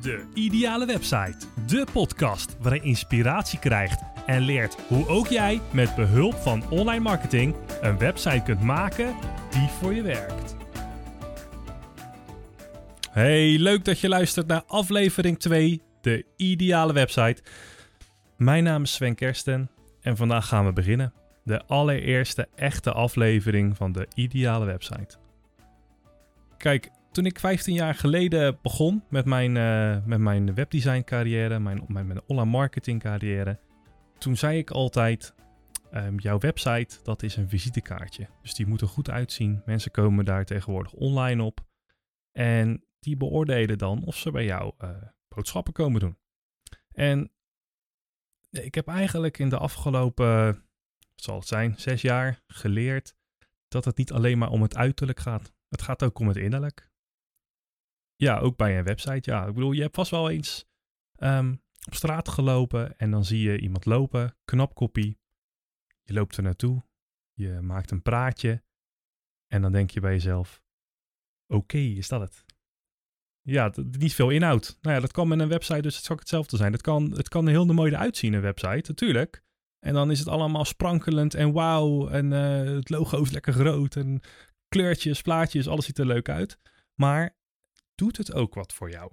De Ideale Website. De podcast waarin je inspiratie krijgt en leert hoe ook jij met behulp van online marketing een website kunt maken die voor je werkt. Hey, leuk dat je luistert naar aflevering 2, de Ideale Website. Mijn naam is Sven Kersten en vandaag gaan we beginnen. De allereerste echte aflevering van de Ideale Website. Kijk, toen ik 15 jaar geleden begon met mijn, uh, met mijn webdesign carrière, mijn, mijn, mijn online marketing carrière, toen zei ik altijd, um, jouw website dat is een visitekaartje. Dus die moet er goed uitzien. Mensen komen daar tegenwoordig online op. En die beoordelen dan of ze bij jou uh, boodschappen komen doen. En ik heb eigenlijk in de afgelopen, wat zal het zijn, zes jaar geleerd dat het niet alleen maar om het uiterlijk gaat. Het gaat ook om het innerlijk. Ja, ook bij een website. Ja, ik bedoel, je hebt vast wel eens um, op straat gelopen en dan zie je iemand lopen, knapkopie. Je loopt er naartoe, je maakt een praatje en dan denk je bij jezelf: oké, is dat het? Ja, niet veel inhoud. Nou ja, dat kan met een website dus het zou hetzelfde zijn. Het kan, het kan heel mooi uitzien, een website, natuurlijk. En dan is het allemaal sprankelend en wauw. En uh, het logo is lekker groot en kleurtjes, plaatjes, alles ziet er leuk uit. Maar doet het ook wat voor jou?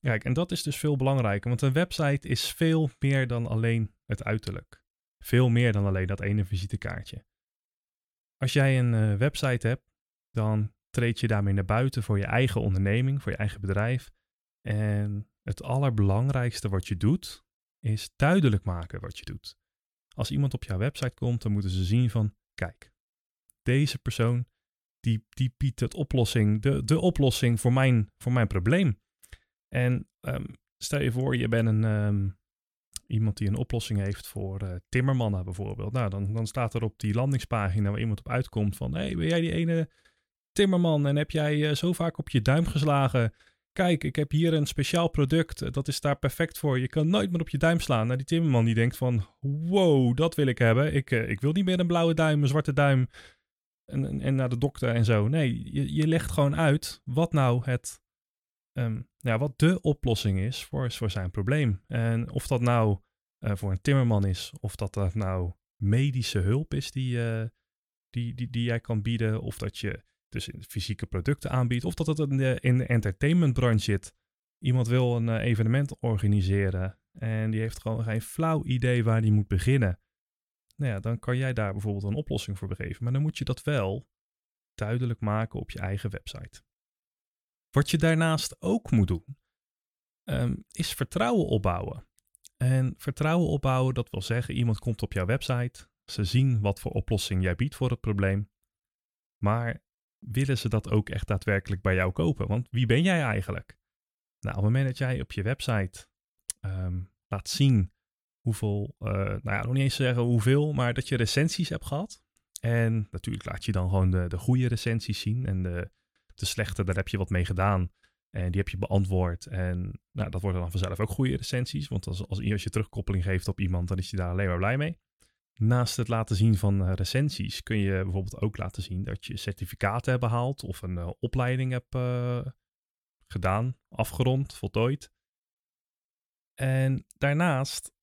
Kijk, en dat is dus veel belangrijker, want een website is veel meer dan alleen het uiterlijk. Veel meer dan alleen dat ene visitekaartje. Als jij een uh, website hebt, dan treed je daarmee naar buiten voor je eigen onderneming, voor je eigen bedrijf. En het allerbelangrijkste wat je doet, is duidelijk maken wat je doet. Als iemand op jouw website komt, dan moeten ze zien van, kijk, deze persoon die, die biedt het oplossing, de, de oplossing voor mijn, voor mijn probleem. En um, stel je voor, je bent een, um, iemand die een oplossing heeft voor uh, timmermannen bijvoorbeeld. Nou, dan, dan staat er op die landingspagina waar iemand op uitkomt van... hey, ben jij die ene timmerman en heb jij uh, zo vaak op je duim geslagen... Kijk, ik heb hier een speciaal product, dat is daar perfect voor. Je kan nooit meer op je duim slaan. Nou, die timmerman die denkt van, wow, dat wil ik hebben. Ik, ik wil niet meer een blauwe duim, een zwarte duim en, en naar de dokter en zo. Nee, je, je legt gewoon uit wat nou het, um, wat de oplossing is voor, voor zijn probleem. En of dat nou uh, voor een timmerman is, of dat dat nou medische hulp is die, uh, die, die, die jij kan bieden, of dat je dus fysieke producten aanbiedt, of dat het in de, in de entertainmentbranche zit. Iemand wil een uh, evenement organiseren en die heeft gewoon geen flauw idee waar die moet beginnen nou ja, dan kan jij daar bijvoorbeeld een oplossing voor begeven. Maar dan moet je dat wel duidelijk maken op je eigen website. Wat je daarnaast ook moet doen, um, is vertrouwen opbouwen. En vertrouwen opbouwen, dat wil zeggen, iemand komt op jouw website, ze zien wat voor oplossing jij biedt voor het probleem, maar willen ze dat ook echt daadwerkelijk bij jou kopen? Want wie ben jij eigenlijk? Nou, op het moment dat jij op je website um, laat zien hoeveel, uh, nou ja, nog niet eens zeggen hoeveel, maar dat je recensies hebt gehad. En natuurlijk laat je dan gewoon de, de goede recensies zien. En de, de slechte, daar heb je wat mee gedaan. En die heb je beantwoord. En nou, dat worden dan vanzelf ook goede recensies. Want als, als, als je terugkoppeling geeft op iemand, dan is je daar alleen maar blij mee. Naast het laten zien van uh, recensies kun je bijvoorbeeld ook laten zien dat je certificaten hebt behaald of een uh, opleiding hebt gedaan, afgerond, voltooid. En daarnaast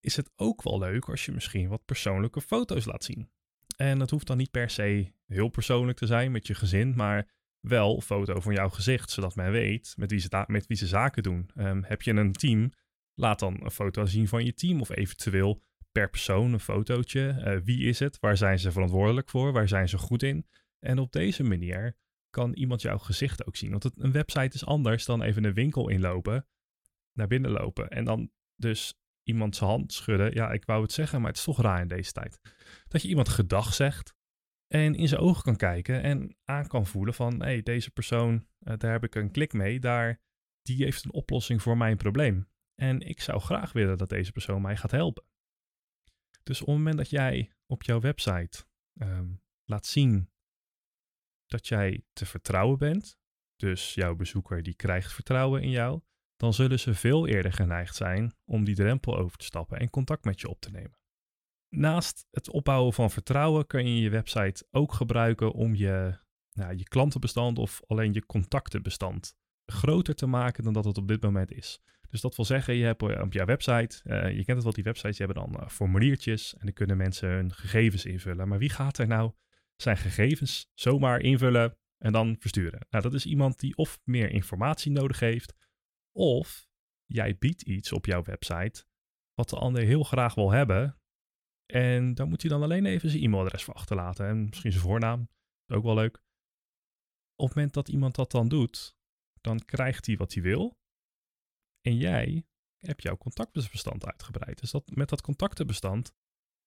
is het ook wel leuk als je misschien wat persoonlijke foto's laat zien. En dat hoeft dan niet per se heel persoonlijk te zijn met je gezin, maar wel een foto van jouw gezicht, zodat men weet met wie ze, met wie ze zaken doen. Um, heb je een team, laat dan een foto zien van je team of eventueel per persoon een fotootje. Uh, wie is het? Waar zijn ze verantwoordelijk voor? Waar zijn ze goed in? En op deze manier kan iemand jouw gezicht ook zien. Want een website is anders dan even een winkel inlopen, naar binnen lopen en dan dus iemand zijn hand schudden. Ja, ik wou het zeggen, maar het is toch raar in deze tijd. Dat je iemand gedag zegt en in zijn ogen kan kijken en aan kan voelen van, hé, hey, deze persoon, uh, daar heb ik een klik mee, daar, die heeft een oplossing voor mijn probleem. En ik zou graag willen dat deze persoon mij gaat helpen. Dus op het moment dat jij op jouw website um, laat zien dat jij te vertrouwen bent, dus jouw bezoeker die krijgt vertrouwen in jou, dan zullen ze veel eerder geneigd zijn om die drempel over te stappen en contact met je op te nemen. Naast het opbouwen van vertrouwen kun je je website ook gebruiken om je, nou, je klantenbestand of alleen je contactenbestand groter te maken dan dat het op dit moment is. Dus dat wil zeggen, je hebt op jouw website, uh, je kent het wel, die websites, hebben dan uh, formuliertjes en dan kunnen mensen hun gegevens invullen. Maar wie gaat er nou zijn gegevens zomaar invullen en dan versturen? Nou, dat is iemand die of meer informatie nodig heeft, of jij biedt iets op jouw website wat de ander heel graag wil hebben. En dan moet hij dan alleen even zijn e-mailadres voor achterlaten en misschien zijn voornaam. Ook wel leuk. Op het moment dat iemand dat dan doet, dan krijgt hij wat hij wil. En jij hebt jouw contactenbestand uitgebreid. Dus dat, met dat contactenbestand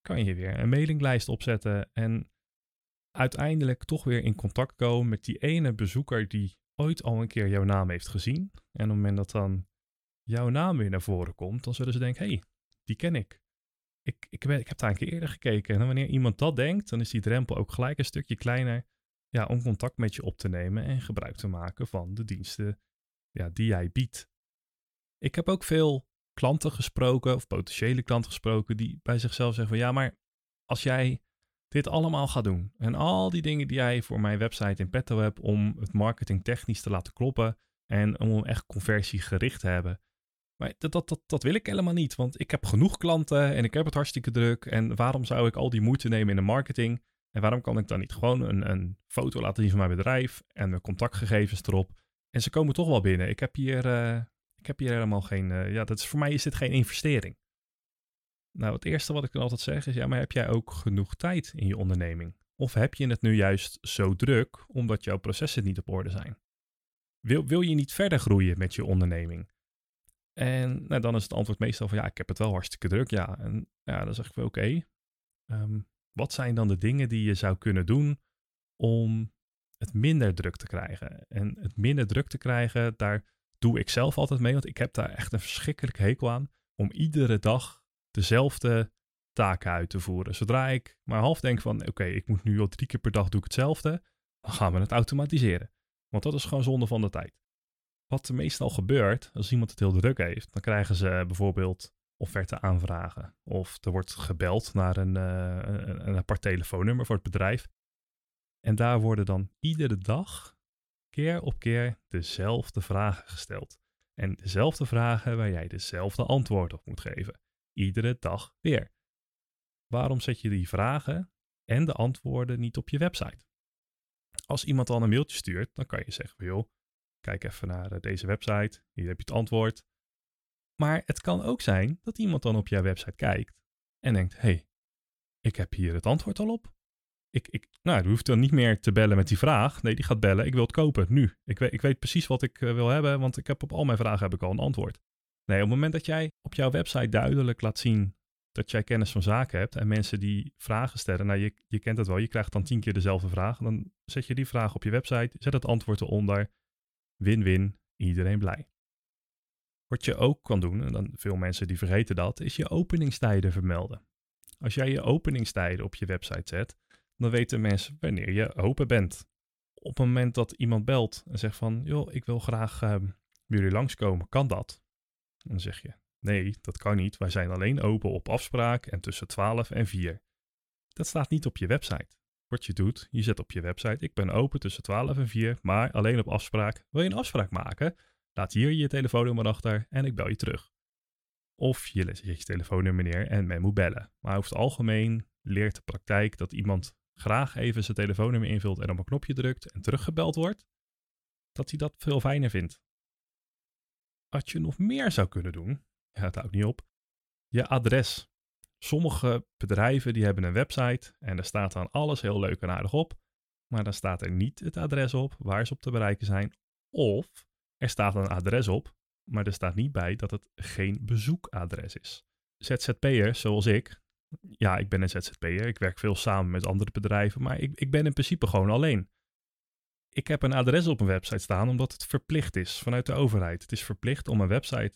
kan je weer een mailinglijst opzetten en uiteindelijk toch weer in contact komen met die ene bezoeker die ooit al een keer jouw naam heeft gezien. En op het moment dat dan jouw naam weer naar voren komt, dan zullen ze denken, hé, hey, die ken ik. Ik, ik, ik heb daar een keer eerder gekeken. En wanneer iemand dat denkt, dan is die drempel ook gelijk een stukje kleiner ja, om contact met je op te nemen en gebruik te maken van de diensten ja, die jij biedt. Ik heb ook veel klanten gesproken, of potentiële klanten gesproken, die bij zichzelf zeggen van ja, maar als jij dit allemaal gaat doen en al die dingen die jij voor mijn website in petto hebt om het marketing technisch te laten kloppen en om echt conversiegericht te hebben. Maar dat, dat, dat, dat wil ik helemaal niet, want ik heb genoeg klanten en ik heb het hartstikke druk. En waarom zou ik al die moeite nemen in de marketing? En waarom kan ik dan niet gewoon een, een foto laten zien van mijn bedrijf en mijn contactgegevens erop? En ze komen toch wel binnen. Ik heb hier, uh, ik heb hier helemaal geen. Uh, ja, dat is, voor mij is dit geen investering. Nou, het eerste wat ik dan altijd zeg is: ja, maar heb jij ook genoeg tijd in je onderneming? Of heb je het nu juist zo druk omdat jouw processen niet op orde zijn? Wil, wil je niet verder groeien met je onderneming? En nou, dan is het antwoord meestal van ja, ik heb het wel hartstikke druk. Ja, en ja, dan zeg ik wel oké. Ehm, wat zijn dan de dingen die je zou kunnen doen om het minder druk te krijgen? En het minder druk te krijgen, daar doe ik zelf altijd mee, want ik heb daar echt een verschrikkelijk hekel aan om iedere dag dezelfde taken uit te voeren. Zodra ik maar half denk van oké, ik moet nu al drie keer per dag doe ik hetzelfde, dan gaan we het automatiseren. Want dat is gewoon zonde van de tijd. Wat meestal gebeurt, als iemand het heel druk heeft, dan krijgen ze bijvoorbeeld offerte aanvragen. Of er wordt gebeld naar een, uh, een, een apart telefoonnummer voor het bedrijf. En daar worden dan iedere dag, keer op keer, dezelfde vragen gesteld. En dezelfde vragen waar jij dezelfde antwoord op moet geven. Iedere dag weer. Waarom zet je die vragen en de antwoorden niet op je website? Als iemand dan een mailtje stuurt, dan kan je zeggen: joh, kijk even naar eh, deze website, hier heb je het antwoord. Maar het kan ook zijn dat iemand dan op jouw website kijkt en denkt: hé, hey, ik heb hier het antwoord al op. Ik, ik, nou, die hoeft dan niet meer te bellen met die vraag. Nee, die gaat bellen. Ik wil het kopen, nu. Ik weet, ik weet precies wat ik eh, wil hebben, want ik heb op al mijn vragen heb ik al een antwoord. Nee, op het moment dat jij op jouw website duidelijk laat zien dat jij kennis van zaken hebt en mensen die vragen stellen, nou je, je kent het wel, je krijgt dan tien keer dezelfde vraag, dan zet je die vraag op je website, zet het antwoord eronder, win-win, iedereen blij. Wat je ook kan doen, en dan veel mensen die vergeten dat, is je openingstijden vermelden. Als jij je openingstijden op je website zet, dan weten mensen wanneer je open bent. Op het moment dat iemand belt en zegt van, joh, ik wil graag uh, bij jullie langskomen, kan dat? Dan zeg je, nee, dat kan niet. Wij zijn alleen open op afspraak en tussen 12 en 4. Dat staat niet op je website. Wat je doet, je zet op je website, ik ben open tussen 12 en 4, maar alleen op afspraak. Wil je een afspraak maken? Laat hier je telefoonnummer achter en ik bel je terug. Of je zet je telefoonnummer neer en men moet bellen. Maar over het algemeen leert de praktijk dat iemand graag even zijn telefoonnummer invult en op een knopje drukt en teruggebeld wordt, dat hij dat veel fijner vindt. Wat je nog meer zou kunnen doen, ja, het houdt niet op, je adres. Sommige bedrijven die hebben een website en daar staat dan alles heel leuk en aardig op, maar dan staat er niet het adres op waar ze op te bereiken zijn, of er staat een adres op, maar er staat niet bij dat het geen bezoekadres is. ZZP'ers zoals ik, ja, ik ben een ZZP'er, ik werk veel samen met andere bedrijven, maar ik, ik ben in principe gewoon alleen. Ik heb een adres op een website staan omdat het verplicht is vanuit de overheid. Het is verplicht om een website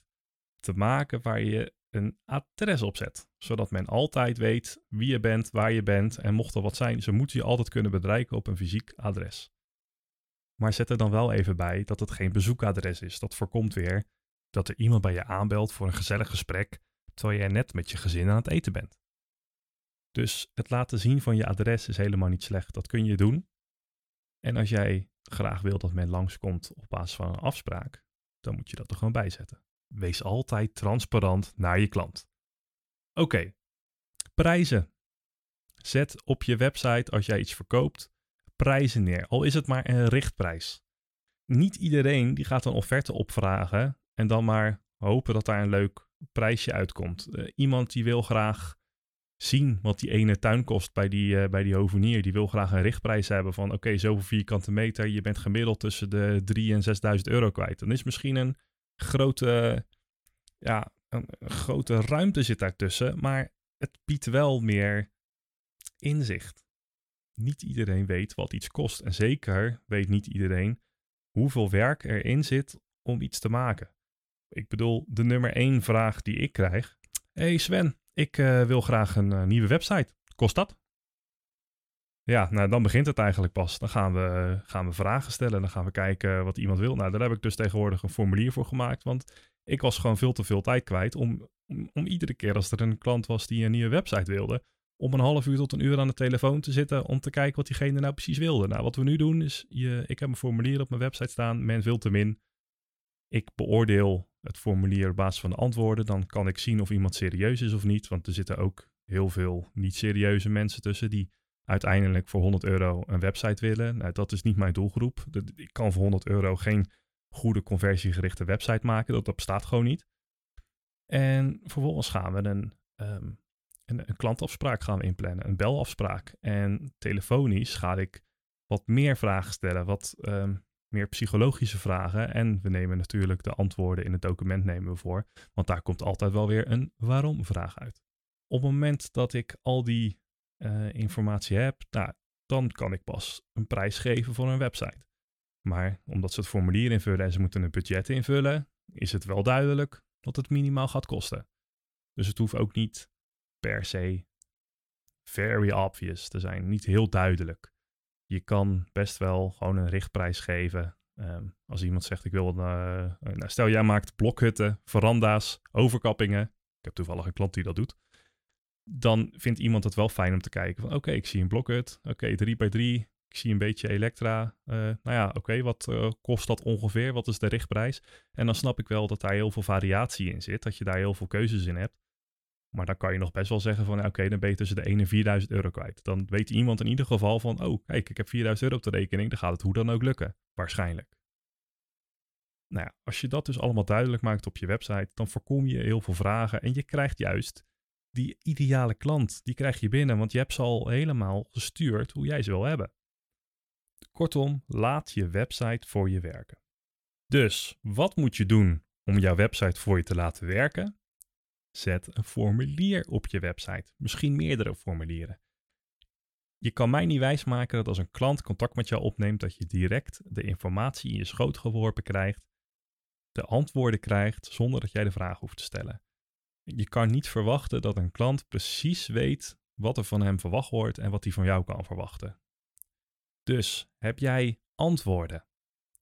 te maken waar je een adres op zet, zodat men altijd weet wie je bent, waar je bent en mocht er wat zijn, ze moeten je altijd kunnen bereiken op een fysiek adres. Maar zet er dan wel even bij dat het geen bezoekadres is. Dat voorkomt weer dat er iemand bij je aanbelt voor een gezellig gesprek, terwijl je net met je gezin aan het eten bent. Dus het laten zien van je adres is helemaal niet slecht. Dat kun je doen. En als jij graag wil dat men langskomt op basis van een afspraak, dan moet je dat er gewoon bij zetten. Wees altijd transparant naar je klant. Oké, prijzen. Zet op je website als jij iets verkoopt prijzen neer, al is het maar een richtprijs. Niet iedereen die gaat een offerte opvragen en dan maar hopen dat daar een leuk prijsje uitkomt. Uh, iemand die wil graag zien wat die ene tuin kost bij die, uh, bij die hovenier. Die wil graag een richtprijs hebben van oké, okay, zoveel vierkante meter. Je bent gemiddeld tussen de 3 en 6000 euro kwijt. Dan is misschien een grote, ja, een, een grote ruimte zit daartussen. Maar het biedt wel meer inzicht. Niet iedereen weet wat iets kost. En zeker weet niet iedereen hoeveel werk erin zit om iets te maken. Ik bedoel, de nummer één vraag die ik krijg. hey Sven, ik uh, wil graag een uh, nieuwe website. Kost dat? Ja, nou dan begint het eigenlijk pas. Dan gaan we, gaan we vragen stellen. Dan gaan we kijken wat iemand wil. Nou, daar heb ik dus tegenwoordig een formulier voor gemaakt. Want ik was gewoon veel te veel tijd kwijt om, om, iedere keer als er een klant was die een nieuwe website wilde, om een half uur tot een uur aan de telefoon te zitten om te kijken wat diegene nou precies wilde. Nou, wat we nu doen is, je, ik heb een formulier op mijn website staan, men vult hem in. Ik beoordeel het formulier op basis van de antwoorden. Dan kan ik zien of iemand serieus is of niet, want er zitten ook heel veel niet serieuze mensen tussen die uiteindelijk voor 100 euro een website willen. Nou, dat is niet mijn doelgroep. Ik kan voor 100 euro geen goede conversiegerichte website maken. Dat, bestaat gewoon niet. En vervolgens gaan we een um, een, klantafspraak gaan inplannen, een belafspraak. En telefonisch ga ik wat meer vragen stellen, wat um, meer psychologische vragen. En we nemen natuurlijk de antwoorden in het document nemen we voor, want daar komt altijd wel weer een waarom-vraag uit. Op het moment dat ik al die uh, informatie heb, nou, dan kan ik pas een prijs geven voor een website. Maar omdat ze het formulier invullen en ze moeten een budget invullen, is het wel duidelijk wat het minimaal gaat kosten. Dus het hoeft ook niet per se very obvious te zijn, niet heel duidelijk. Je kan best wel gewoon een richtprijs geven. Um, als iemand zegt, ik wil een, uh, nou, stel jij maakt blokhutten, veranda's, overkappingen. Ik heb toevallig een klant die dat doet. Dan vindt iemand het wel fijn om te kijken van, oké, ik zie een blokhut. Oké, okay, 3 bij 3 ik zie een beetje elektra. Uh, nou ja, oké, wat uh, kost dat ongeveer? Wat is de richtprijs? En dan snap ik wel dat daar heel veel variatie in zit. Dat je daar heel veel keuzes in hebt. Maar dan kan je nog best wel zeggen van, oké, dan ben je de 1 en 4000 euro kwijt. Dan weet iemand in ieder geval van, oh, kijk, ik heb 4000 euro op de rekening, dan gaat het hoe dan ook lukken. Waarschijnlijk. Nou ja, als je dat dus allemaal duidelijk maakt op je website, dan voorkom je heel veel vragen en je krijgt juist die ideale klant, die krijg je binnen, want je hebt ze al helemaal gestuurd hoe jij ze wil hebben. Kortom, laat je website voor je werken. Dus, wat moet je doen om jouw website voor je te laten werken? Zet een formulier op je website, misschien meerdere formulieren. Je kan mij niet wijsmaken dat als een klant contact met jou opneemt, dat je direct de informatie in je schoot geworpen krijgt, de antwoorden krijgt zonder dat jij de vraag hoeft te stellen. Je kan niet verwachten dat een klant precies weet wat er van hem verwacht wordt en wat hij van jou kan verwachten. Dus heb jij antwoorden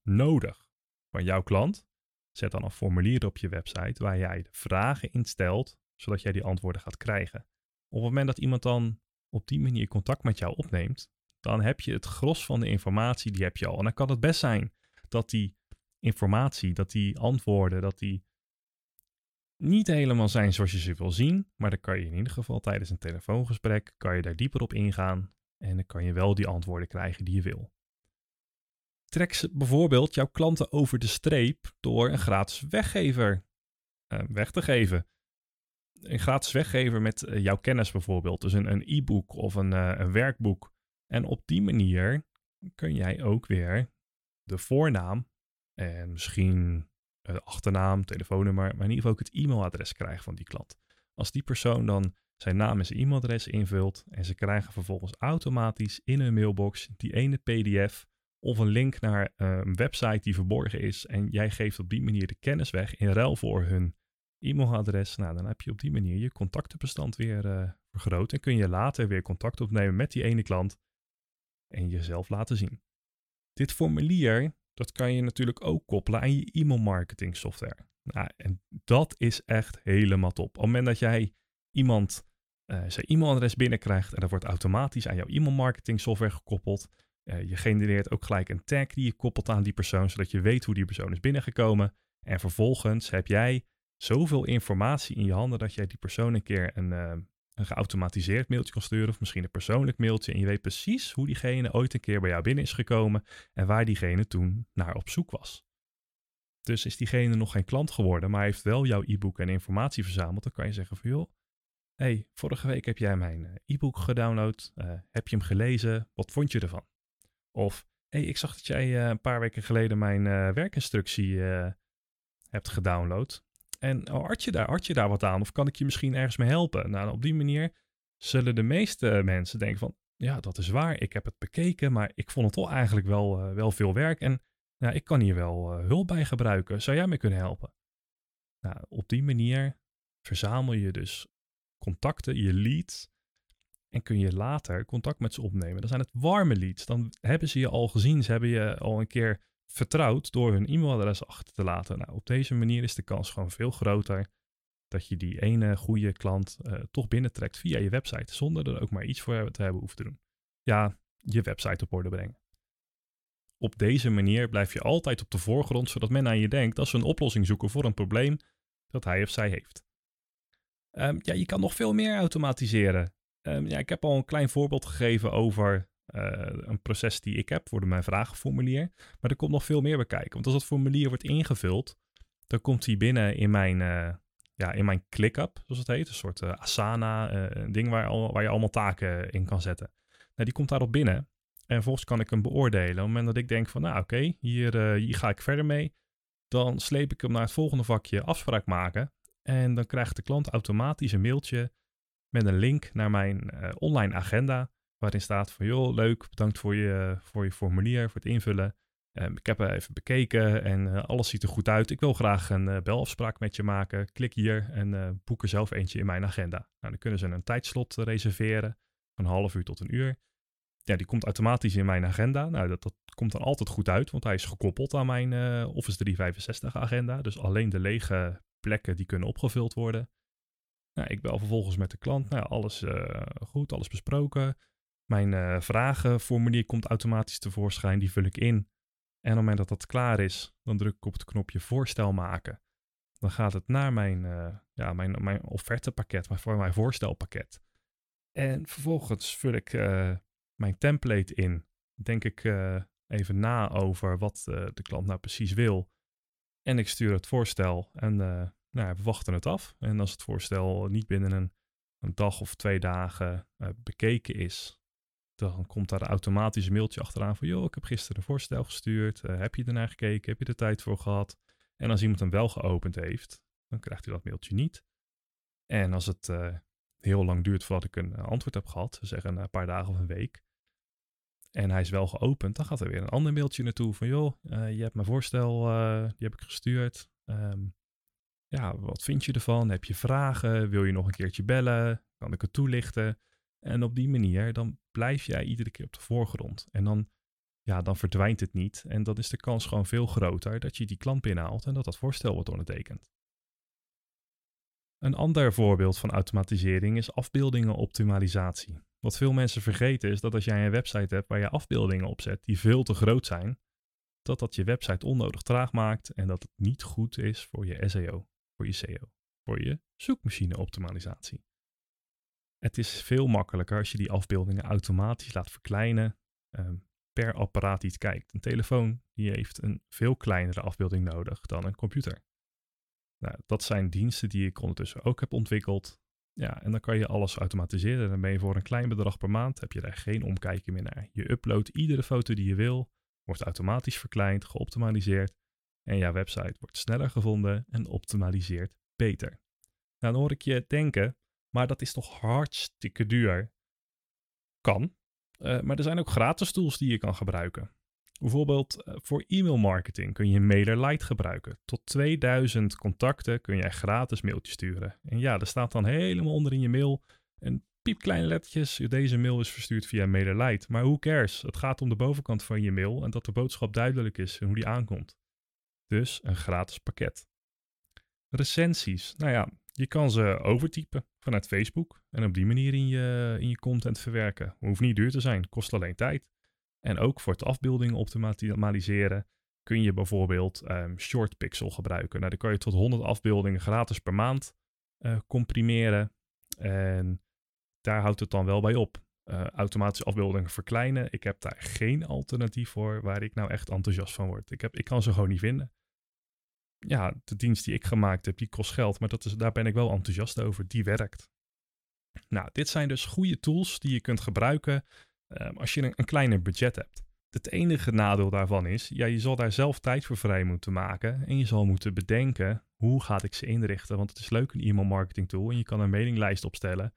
nodig van jouw klant? Zet dan een formulier op je website waar jij de vragen instelt, zodat jij die antwoorden gaat krijgen. Op het moment dat iemand dan op die manier contact met jou opneemt, dan heb je het gros van de informatie, die heb je al. En dan kan het best zijn dat die informatie, dat die antwoorden, dat die niet helemaal zijn zoals je ze wil zien, maar dan kan je in ieder geval tijdens een telefoongesprek, kan je daar dieper op ingaan en dan kan je wel die antwoorden krijgen die je wil. Trek bijvoorbeeld jouw klanten over de streep door een gratis weggever uh, weg te geven. Een gratis weggever met uh, jouw kennis bijvoorbeeld. Dus een e-book of een, uh, een werkboek. En op die manier kun jij ook weer de voornaam en misschien de achternaam, telefoonnummer, maar in ieder geval ook het e-mailadres krijgen van die klant. Als die persoon dan zijn naam en zijn e-mailadres invult en ze krijgen vervolgens automatisch in hun mailbox die ene PDF of een link naar eh, een website die verborgen is en jij geeft op die manier de kennis weg in ruil voor hun e-mailadres, nou, dan heb je op die manier je contactenbestand weer uh, vergroot en kun je later weer contact opnemen met die ene klant en jezelf laten zien. Dit formulier, dat kan je natuurlijk ook koppelen aan je e-mailmarketing software. Nou, en dat is echt helemaal top. Op het moment dat jij iemand uh, zijn e-mailadres binnenkrijgt en dat wordt automatisch aan jouw e-mailmarketing software gekoppeld, Uh, je genereert ook gelijk een tag die je koppelt aan die persoon, zodat je weet hoe die persoon is binnengekomen. En vervolgens heb jij zoveel informatie in je handen dat jij die persoon een keer een, uh, een geautomatiseerd mailtje kan sturen, of misschien een persoonlijk mailtje. En je weet precies hoe diegene ooit een keer bij jou binnen is gekomen en waar diegene toen naar op zoek was. Dus is diegene nog geen klant geworden, maar heeft wel jouw e-book en informatie verzameld, dan kan je zeggen van joh, hey, vorige week heb jij mijn eh, e-book gedownload, heb je hem gelezen, wat vond je ervan? Of hey, ik zag dat jij uh, een paar weken geleden mijn werkinstructie hebt gedownload. En oh, je daar, had je daar wat aan? Of kan ik je misschien ergens mee helpen? Nou, op die manier zullen de meeste mensen denken van, ja, dat is waar. Ik heb het bekeken, maar ik vond het toch eigenlijk wel, wel veel werk. En nou, ik kan hier wel uh, hulp bij gebruiken. Zou jij me kunnen helpen? Nou, op die manier verzamel je dus contacten, je leads. En kun je later contact met ze opnemen. Dan zijn het warme leads. Dan hebben ze je al gezien. Ze hebben je al een keer vertrouwd door hun e-mailadres achter te laten. Nou, op deze manier is de kans gewoon veel groter dat je die ene goede klant uh, toch binnentrekt via je website. Zonder er ook maar iets voor te hebben hoeven te doen. Ja, je website op orde brengen. Op deze manier blijf je altijd op de voorgrond, zodat men aan je denkt als ze een oplossing zoeken voor een probleem dat hij of zij heeft. Um, ja, je kan nog veel meer automatiseren. Um, ja, ik heb al een klein voorbeeld gegeven over uh, een proces die ik heb voor mijn vragenformulier. Maar er komt nog veel meer bij kijken. Want als dat formulier wordt ingevuld, dan komt hij binnen in mijn, uh, ja, in mijn ClickUp, zoals het heet. Een soort uh, Asana, een ding waar, al, waar je allemaal taken in kan zetten. Nou, die komt daarop binnen. En vervolgens kan ik hem beoordelen. Op het moment dat ik denk van, nou oké, hier, hier ga ik verder mee. Dan sleep ik hem naar het volgende vakje afspraak maken. En dan krijgt de klant automatisch een mailtje met een link naar mijn uh, online agenda. Waarin staat van, joh, leuk, bedankt voor je, voor je formulier, voor het invullen. Um, ik heb er even bekeken en uh, alles ziet er goed uit. Ik wil graag een belafspraak met je maken. Klik hier en boek er zelf eentje in mijn agenda. Nou, dan kunnen ze een tijdslot reserveren van een half uur tot een uur ja, die komt automatisch in mijn agenda. Nou, dat, dat komt dan altijd goed uit, want hij is gekoppeld aan mijn Office 365 agenda. Dus alleen de lege plekken die kunnen opgevuld worden. Nou, ik bel vervolgens met de klant. Nou, alles uh, goed, alles besproken. Mijn uh, vragenformulier komt automatisch tevoorschijn. Die vul ik in. En op het moment dat dat klaar is, dan druk ik op het knopje voorstel maken. Dan gaat het naar mijn, ja, mijn, mijn offertepakket, mijn, mijn voorstelpakket. En vervolgens vul ik mijn template in. Denk ik even na over wat de klant nou precies wil. En ik stuur het voorstel en nou, we wachten het af. En als het voorstel niet binnen een, een dag of twee dagen bekeken is, dan komt daar automatisch een mailtje achteraan van, joh, ik heb gisteren een voorstel gestuurd. heb je ernaar gekeken? Heb je er tijd voor gehad? En als iemand hem wel geopend heeft, dan krijgt hij dat mailtje niet. En als het heel lang duurt voordat ik een antwoord heb gehad, zeggen een paar dagen of een week, en hij is wel geopend, dan gaat er weer een ander mailtje naartoe van joh, je hebt mijn voorstel, die heb ik gestuurd. Um, ja, wat vind je ervan? Heb je vragen? Wil je nog een keertje bellen? Kan ik het toelichten? En op die manier, dan blijf jij iedere keer op de voorgrond. En dan, ja, dan verdwijnt het niet. En dan is de kans gewoon veel groter dat je die klant binnenhaalt en dat dat voorstel wordt ondertekend. Een ander voorbeeld van automatisering is afbeeldingenoptimalisatie. Wat veel mensen vergeten is dat als jij een website hebt waar je afbeeldingen op zet die veel te groot zijn, dat dat je website onnodig traag maakt en dat het niet goed is voor je SEO, voor je SEO, voor je zoekmachine-optimalisatie. Het is veel makkelijker als je die afbeeldingen automatisch laat verkleinen um, per apparaat die het kijkt. Een telefoon die heeft een veel kleinere afbeelding nodig dan een computer. Nou, dat zijn diensten die ik ondertussen ook heb ontwikkeld. Ja, en dan kan je alles automatiseren. Dan ben je voor een klein bedrag per maand, heb je daar geen omkijken meer naar. Je uploadt iedere foto die je wil, wordt automatisch verkleind, geoptimaliseerd. En jouw website wordt sneller gevonden en optimaliseert beter. Dan hoor ik je denken, maar dat is toch hartstikke duur? Kan, uh, maar er zijn ook gratis tools die je kan gebruiken. Bijvoorbeeld eh, voor e-mail marketing kun je MailerLite gebruiken. Tot 2000 contacten kun je gratis mailtjes sturen. En ja, er staat dan helemaal onder in je mail een piepkleine lettertjes. Deze mail is verstuurd via MailerLite. Maar who cares? Het gaat om de bovenkant van je mail en dat de boodschap duidelijk is en hoe die aankomt. Dus een gratis pakket. Recensies. Nou ja, je kan ze overtypen vanuit Facebook en op die manier in je, in je content verwerken. Hoeft niet duur te zijn, kost alleen tijd. En ook voor het afbeeldingen optimaliseren kun je bijvoorbeeld um, Short Pixel gebruiken. Nou, dan kan je tot 100 afbeeldingen gratis per maand uh, comprimeren. En daar houdt het dan wel bij op. Uh, automatische afbeeldingen verkleinen. Ik heb daar geen alternatief voor waar ik nou echt enthousiast van word. Ik, heb, ik kan ze gewoon niet vinden. Ja, de dienst die ik gemaakt heb, die kost geld, maar dat is, daar ben ik wel enthousiast over. Die werkt. Nou, dit zijn dus goede tools die je kunt gebruiken um, als je een, een kleiner budget hebt. Het enige nadeel daarvan is, ja, je zal daar zelf tijd voor vrij moeten maken. En je zal moeten bedenken, hoe ga ik ze inrichten? Want het is leuk een e-mail marketing tool en je kan een mailinglijst opstellen.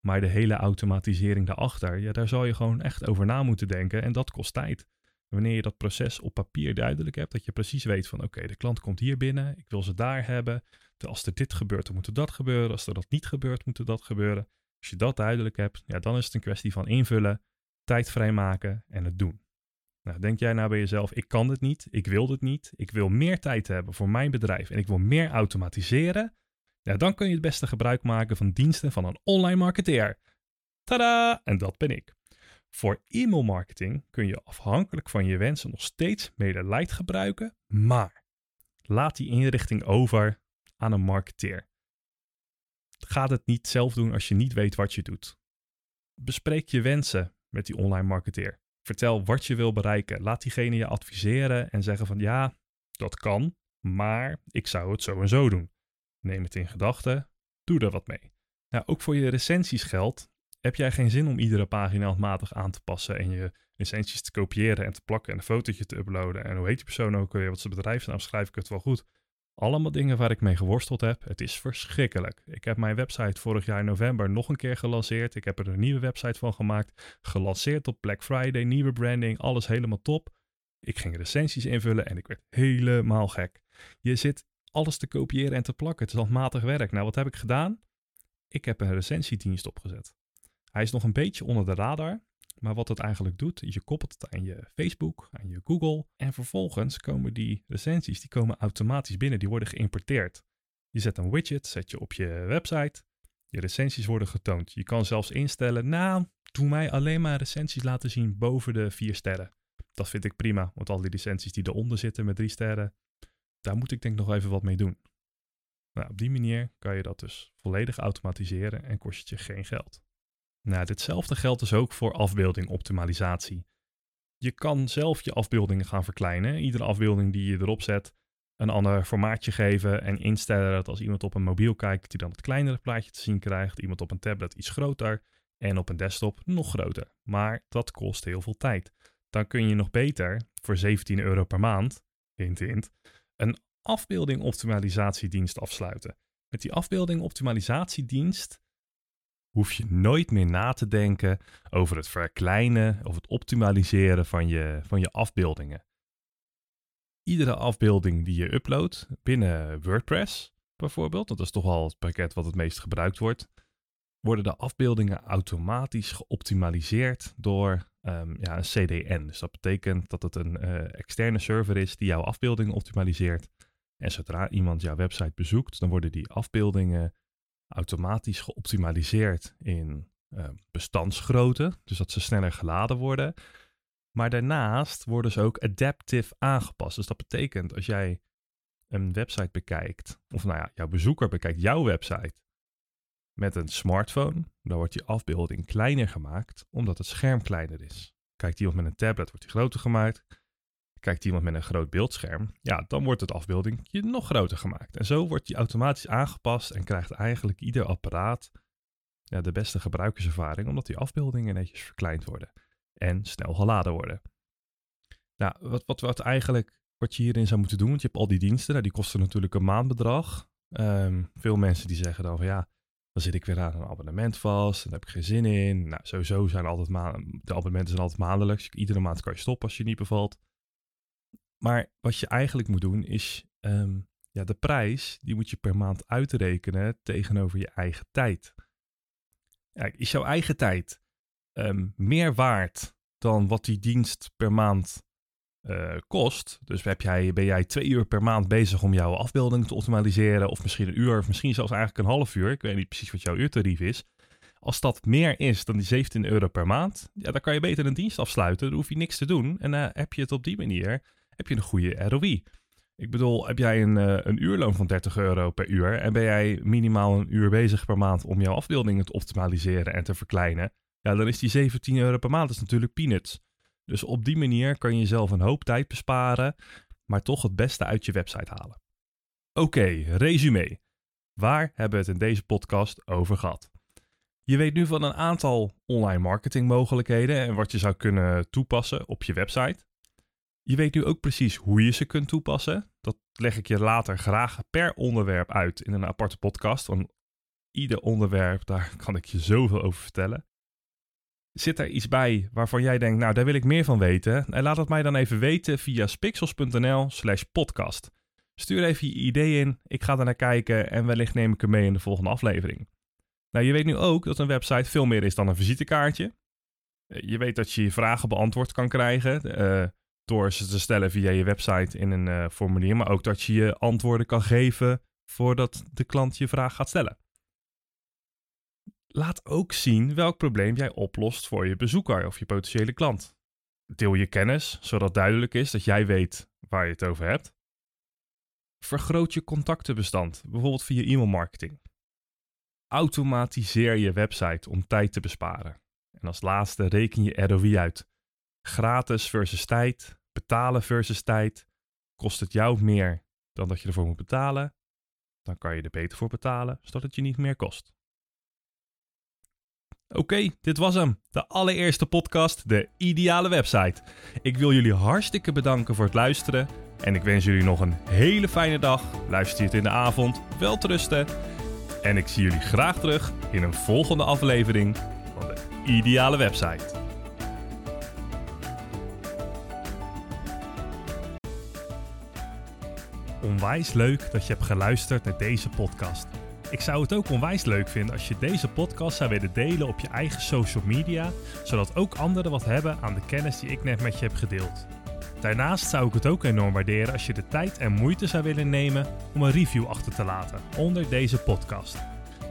Maar de hele automatisering daarachter, ja, daar zal je gewoon echt over na moeten denken en dat kost tijd. Wanneer je dat proces op papier duidelijk hebt, dat je precies weet van oké, de klant komt hier binnen, ik wil ze daar hebben. Als er dit gebeurt, dan moet er dat gebeuren. Als er dat niet gebeurt, moet er dat gebeuren. Als je dat duidelijk hebt, ja, dan is het een kwestie van invullen, tijd vrijmaken en het doen. Nou, denk jij nou bij jezelf, ik kan dit niet, ik wil dit niet, ik wil meer tijd hebben voor mijn bedrijf en ik wil meer automatiseren? Ja, dan kun je het beste gebruik maken van diensten van een online marketeer. Tada! En dat ben ik. Voor e-mail marketing kun je afhankelijk van je wensen nog steeds MailerLite gebruiken, maar laat die inrichting over aan een marketeer. Ga het niet zelf doen als je niet weet wat je doet. Bespreek je wensen met die online marketeer. Vertel wat je wil bereiken. Laat diegene je adviseren en zeggen van ja, dat kan, maar ik zou het zo en zo doen. Neem het in gedachten, doe er wat mee. Nou, ook voor je recensies geldt, heb jij geen zin om iedere pagina handmatig aan te passen en je recensies te kopiëren en te plakken en een fotootje te uploaden en hoe heet die persoon ook weer, wat zijn bedrijfsnaam schrijf ik het wel goed. Allemaal dingen waar ik mee geworsteld heb. Het is verschrikkelijk. Ik heb mijn website vorig jaar in november nog een keer gelanceerd. Ik heb er een nieuwe website van gemaakt. Gelanceerd op Black Friday, nieuwe branding, alles helemaal top. Ik ging recensies invullen en ik werd helemaal gek. Je zit alles te kopiëren en te plakken. Het is handmatig werk. Nou, wat heb ik gedaan? Ik heb een recensiedienst opgezet. Hij is nog een beetje onder de radar. Maar wat het eigenlijk doet, is je koppelt het aan je Facebook, aan je Google. En vervolgens komen die recensies, die komen automatisch binnen. Die worden geïmporteerd. Je zet een widget, zet je op je website. Je recensies worden getoond. Je kan zelfs instellen, nou, doe mij alleen maar recensies laten zien boven de vier sterren. Dat vind ik prima, want al die recensies die eronder zitten met drie sterren, daar moet ik denk nog even wat mee doen. Nou, op die manier kan je dat dus volledig automatiseren en kost het je geen geld. Nou, ditzelfde geldt dus ook voor afbeeldingoptimalisatie. Je kan zelf je afbeeldingen gaan verkleinen. Iedere afbeelding die je erop zet, een ander formaatje geven en instellen dat als iemand op een mobiel kijkt, dat hij dan het kleinere plaatje te zien krijgt. Iemand op een tablet iets groter en op een desktop nog groter. Maar dat kost heel veel tijd. Dan kun je nog beter voor 17 euro per maand, hint hint, een afbeelding optimalisatiedienst afsluiten. Met die afbeelding optimalisatiedienst hoef je nooit meer na te denken over het verkleinen of het optimaliseren van je, van je afbeeldingen. Iedere afbeelding die je uploadt binnen WordPress bijvoorbeeld, dat is toch wel het pakket wat het meest gebruikt wordt, worden de afbeeldingen automatisch geoptimaliseerd door um, ja, een CDN. Dus dat betekent dat het een uh, externe server is die jouw afbeeldingen optimaliseert. En zodra iemand jouw website bezoekt, dan worden die afbeeldingen automatisch geoptimaliseerd in uh, bestandsgrootte, dus dat ze sneller geladen worden. Maar daarnaast worden ze ook adaptive aangepast. Dus dat betekent als jij een website bekijkt, of nou ja, jouw bezoeker bekijkt jouw website met een smartphone, dan wordt die afbeelding kleiner gemaakt, omdat het scherm kleiner is. Kijkt iemand met een tablet, wordt die groter gemaakt. Kijkt iemand met een groot beeldscherm, ja, dan wordt het afbeelding nog groter gemaakt. En zo wordt die automatisch aangepast en krijgt eigenlijk ieder apparaat ja, de beste gebruikerservaring, omdat die afbeeldingen netjes verkleind worden en snel geladen worden. Nou, wat, wat, wat eigenlijk wat je hierin zou moeten doen, want je hebt al die diensten, nou, die kosten natuurlijk een maandbedrag. Um, veel mensen die zeggen dan van ja, dan zit ik weer aan een abonnement vast en daar heb ik geen zin in. Nou, sowieso zijn altijd de abonnementen zijn altijd maandelijks. Iedere maand kan je stoppen als je niet bevalt. Maar wat je eigenlijk moet doen is um, ja, de prijs, die moet je per maand uitrekenen tegenover je eigen tijd. Ja, is jouw eigen tijd um, meer waard dan wat die dienst per maand uh, kost? Dus heb jij, ben jij twee uur per maand bezig om jouw afbeelding te optimaliseren, of misschien een uur, of misschien zelfs eigenlijk een half uur. Ik weet niet precies wat jouw uurtarief is. Als dat meer is dan die 17 euro per maand, ja, dan kan je beter een dienst afsluiten. Dan hoef je niks te doen. En dan heb je het op die manier, heb je een goede ROI. Ik bedoel, heb jij een, uh, een uurloon van 30 euro per uur en ben jij minimaal een uur bezig per maand om jouw afbeeldingen te optimaliseren en te verkleinen, ja, dan is die 17 euro per maand is natuurlijk peanuts. Dus op die manier kan je zelf een hoop tijd besparen, maar toch het beste uit je website halen. Oké, resume. Waar hebben we het in deze podcast over gehad? Je weet nu van een aantal online marketing mogelijkheden en wat je zou kunnen toepassen op je website. Je weet nu ook precies hoe je ze kunt toepassen. Dat leg ik je later graag per onderwerp uit in een aparte podcast. Want ieder onderwerp, daar kan ik je zoveel over vertellen. Zit er iets bij waarvan jij denkt, nou daar wil ik meer van weten? En laat het mij dan even weten via spixels.nl slash podcast. Stuur even je idee in, ik ga er naar kijken en wellicht neem ik hem mee in de volgende aflevering. Nou, je weet nu ook dat een website veel meer is dan een visitekaartje. Je weet dat je je vragen beantwoord kan krijgen uh, door ze te stellen via je website in een uh, formulier, maar ook dat je je antwoorden kan geven voordat de klant je vraag gaat stellen. Laat ook zien welk probleem jij oplost voor je bezoeker of je potentiële klant. Deel je kennis, zodat duidelijk is dat jij weet waar je het over hebt. Vergroot je contactenbestand, bijvoorbeeld via e-mailmarketing. Automatiseer je website om tijd te besparen. En als laatste reken je ROI uit. Gratis versus tijd, betalen versus tijd. Kost het jou meer dan dat je ervoor moet betalen? Dan kan je er beter voor betalen, zodat het je niet meer kost. Oké, dit was hem. De allereerste podcast, de ideale website. Ik wil jullie hartstikke bedanken voor het luisteren. En ik wens jullie nog een hele fijne dag. Luister je het in de avond, wel rusten. En ik zie jullie graag terug in een volgende aflevering van de ideale website. Onwijs leuk dat je hebt geluisterd naar deze podcast. Ik zou het ook onwijs leuk vinden als je deze podcast zou willen delen op je eigen social media, zodat ook anderen wat hebben aan de kennis die ik net met je heb gedeeld. Daarnaast zou ik het ook enorm waarderen als je de tijd en moeite zou willen nemen om een review achter te laten onder deze podcast.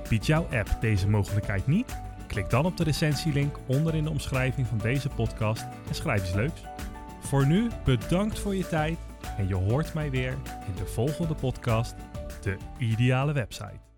Biedt jouw app deze mogelijkheid niet? Klik dan op de recensielink onder in de omschrijving van deze podcast en schrijf iets leuks. Voor nu bedankt voor je tijd en je hoort mij weer in de volgende podcast, de ideale website.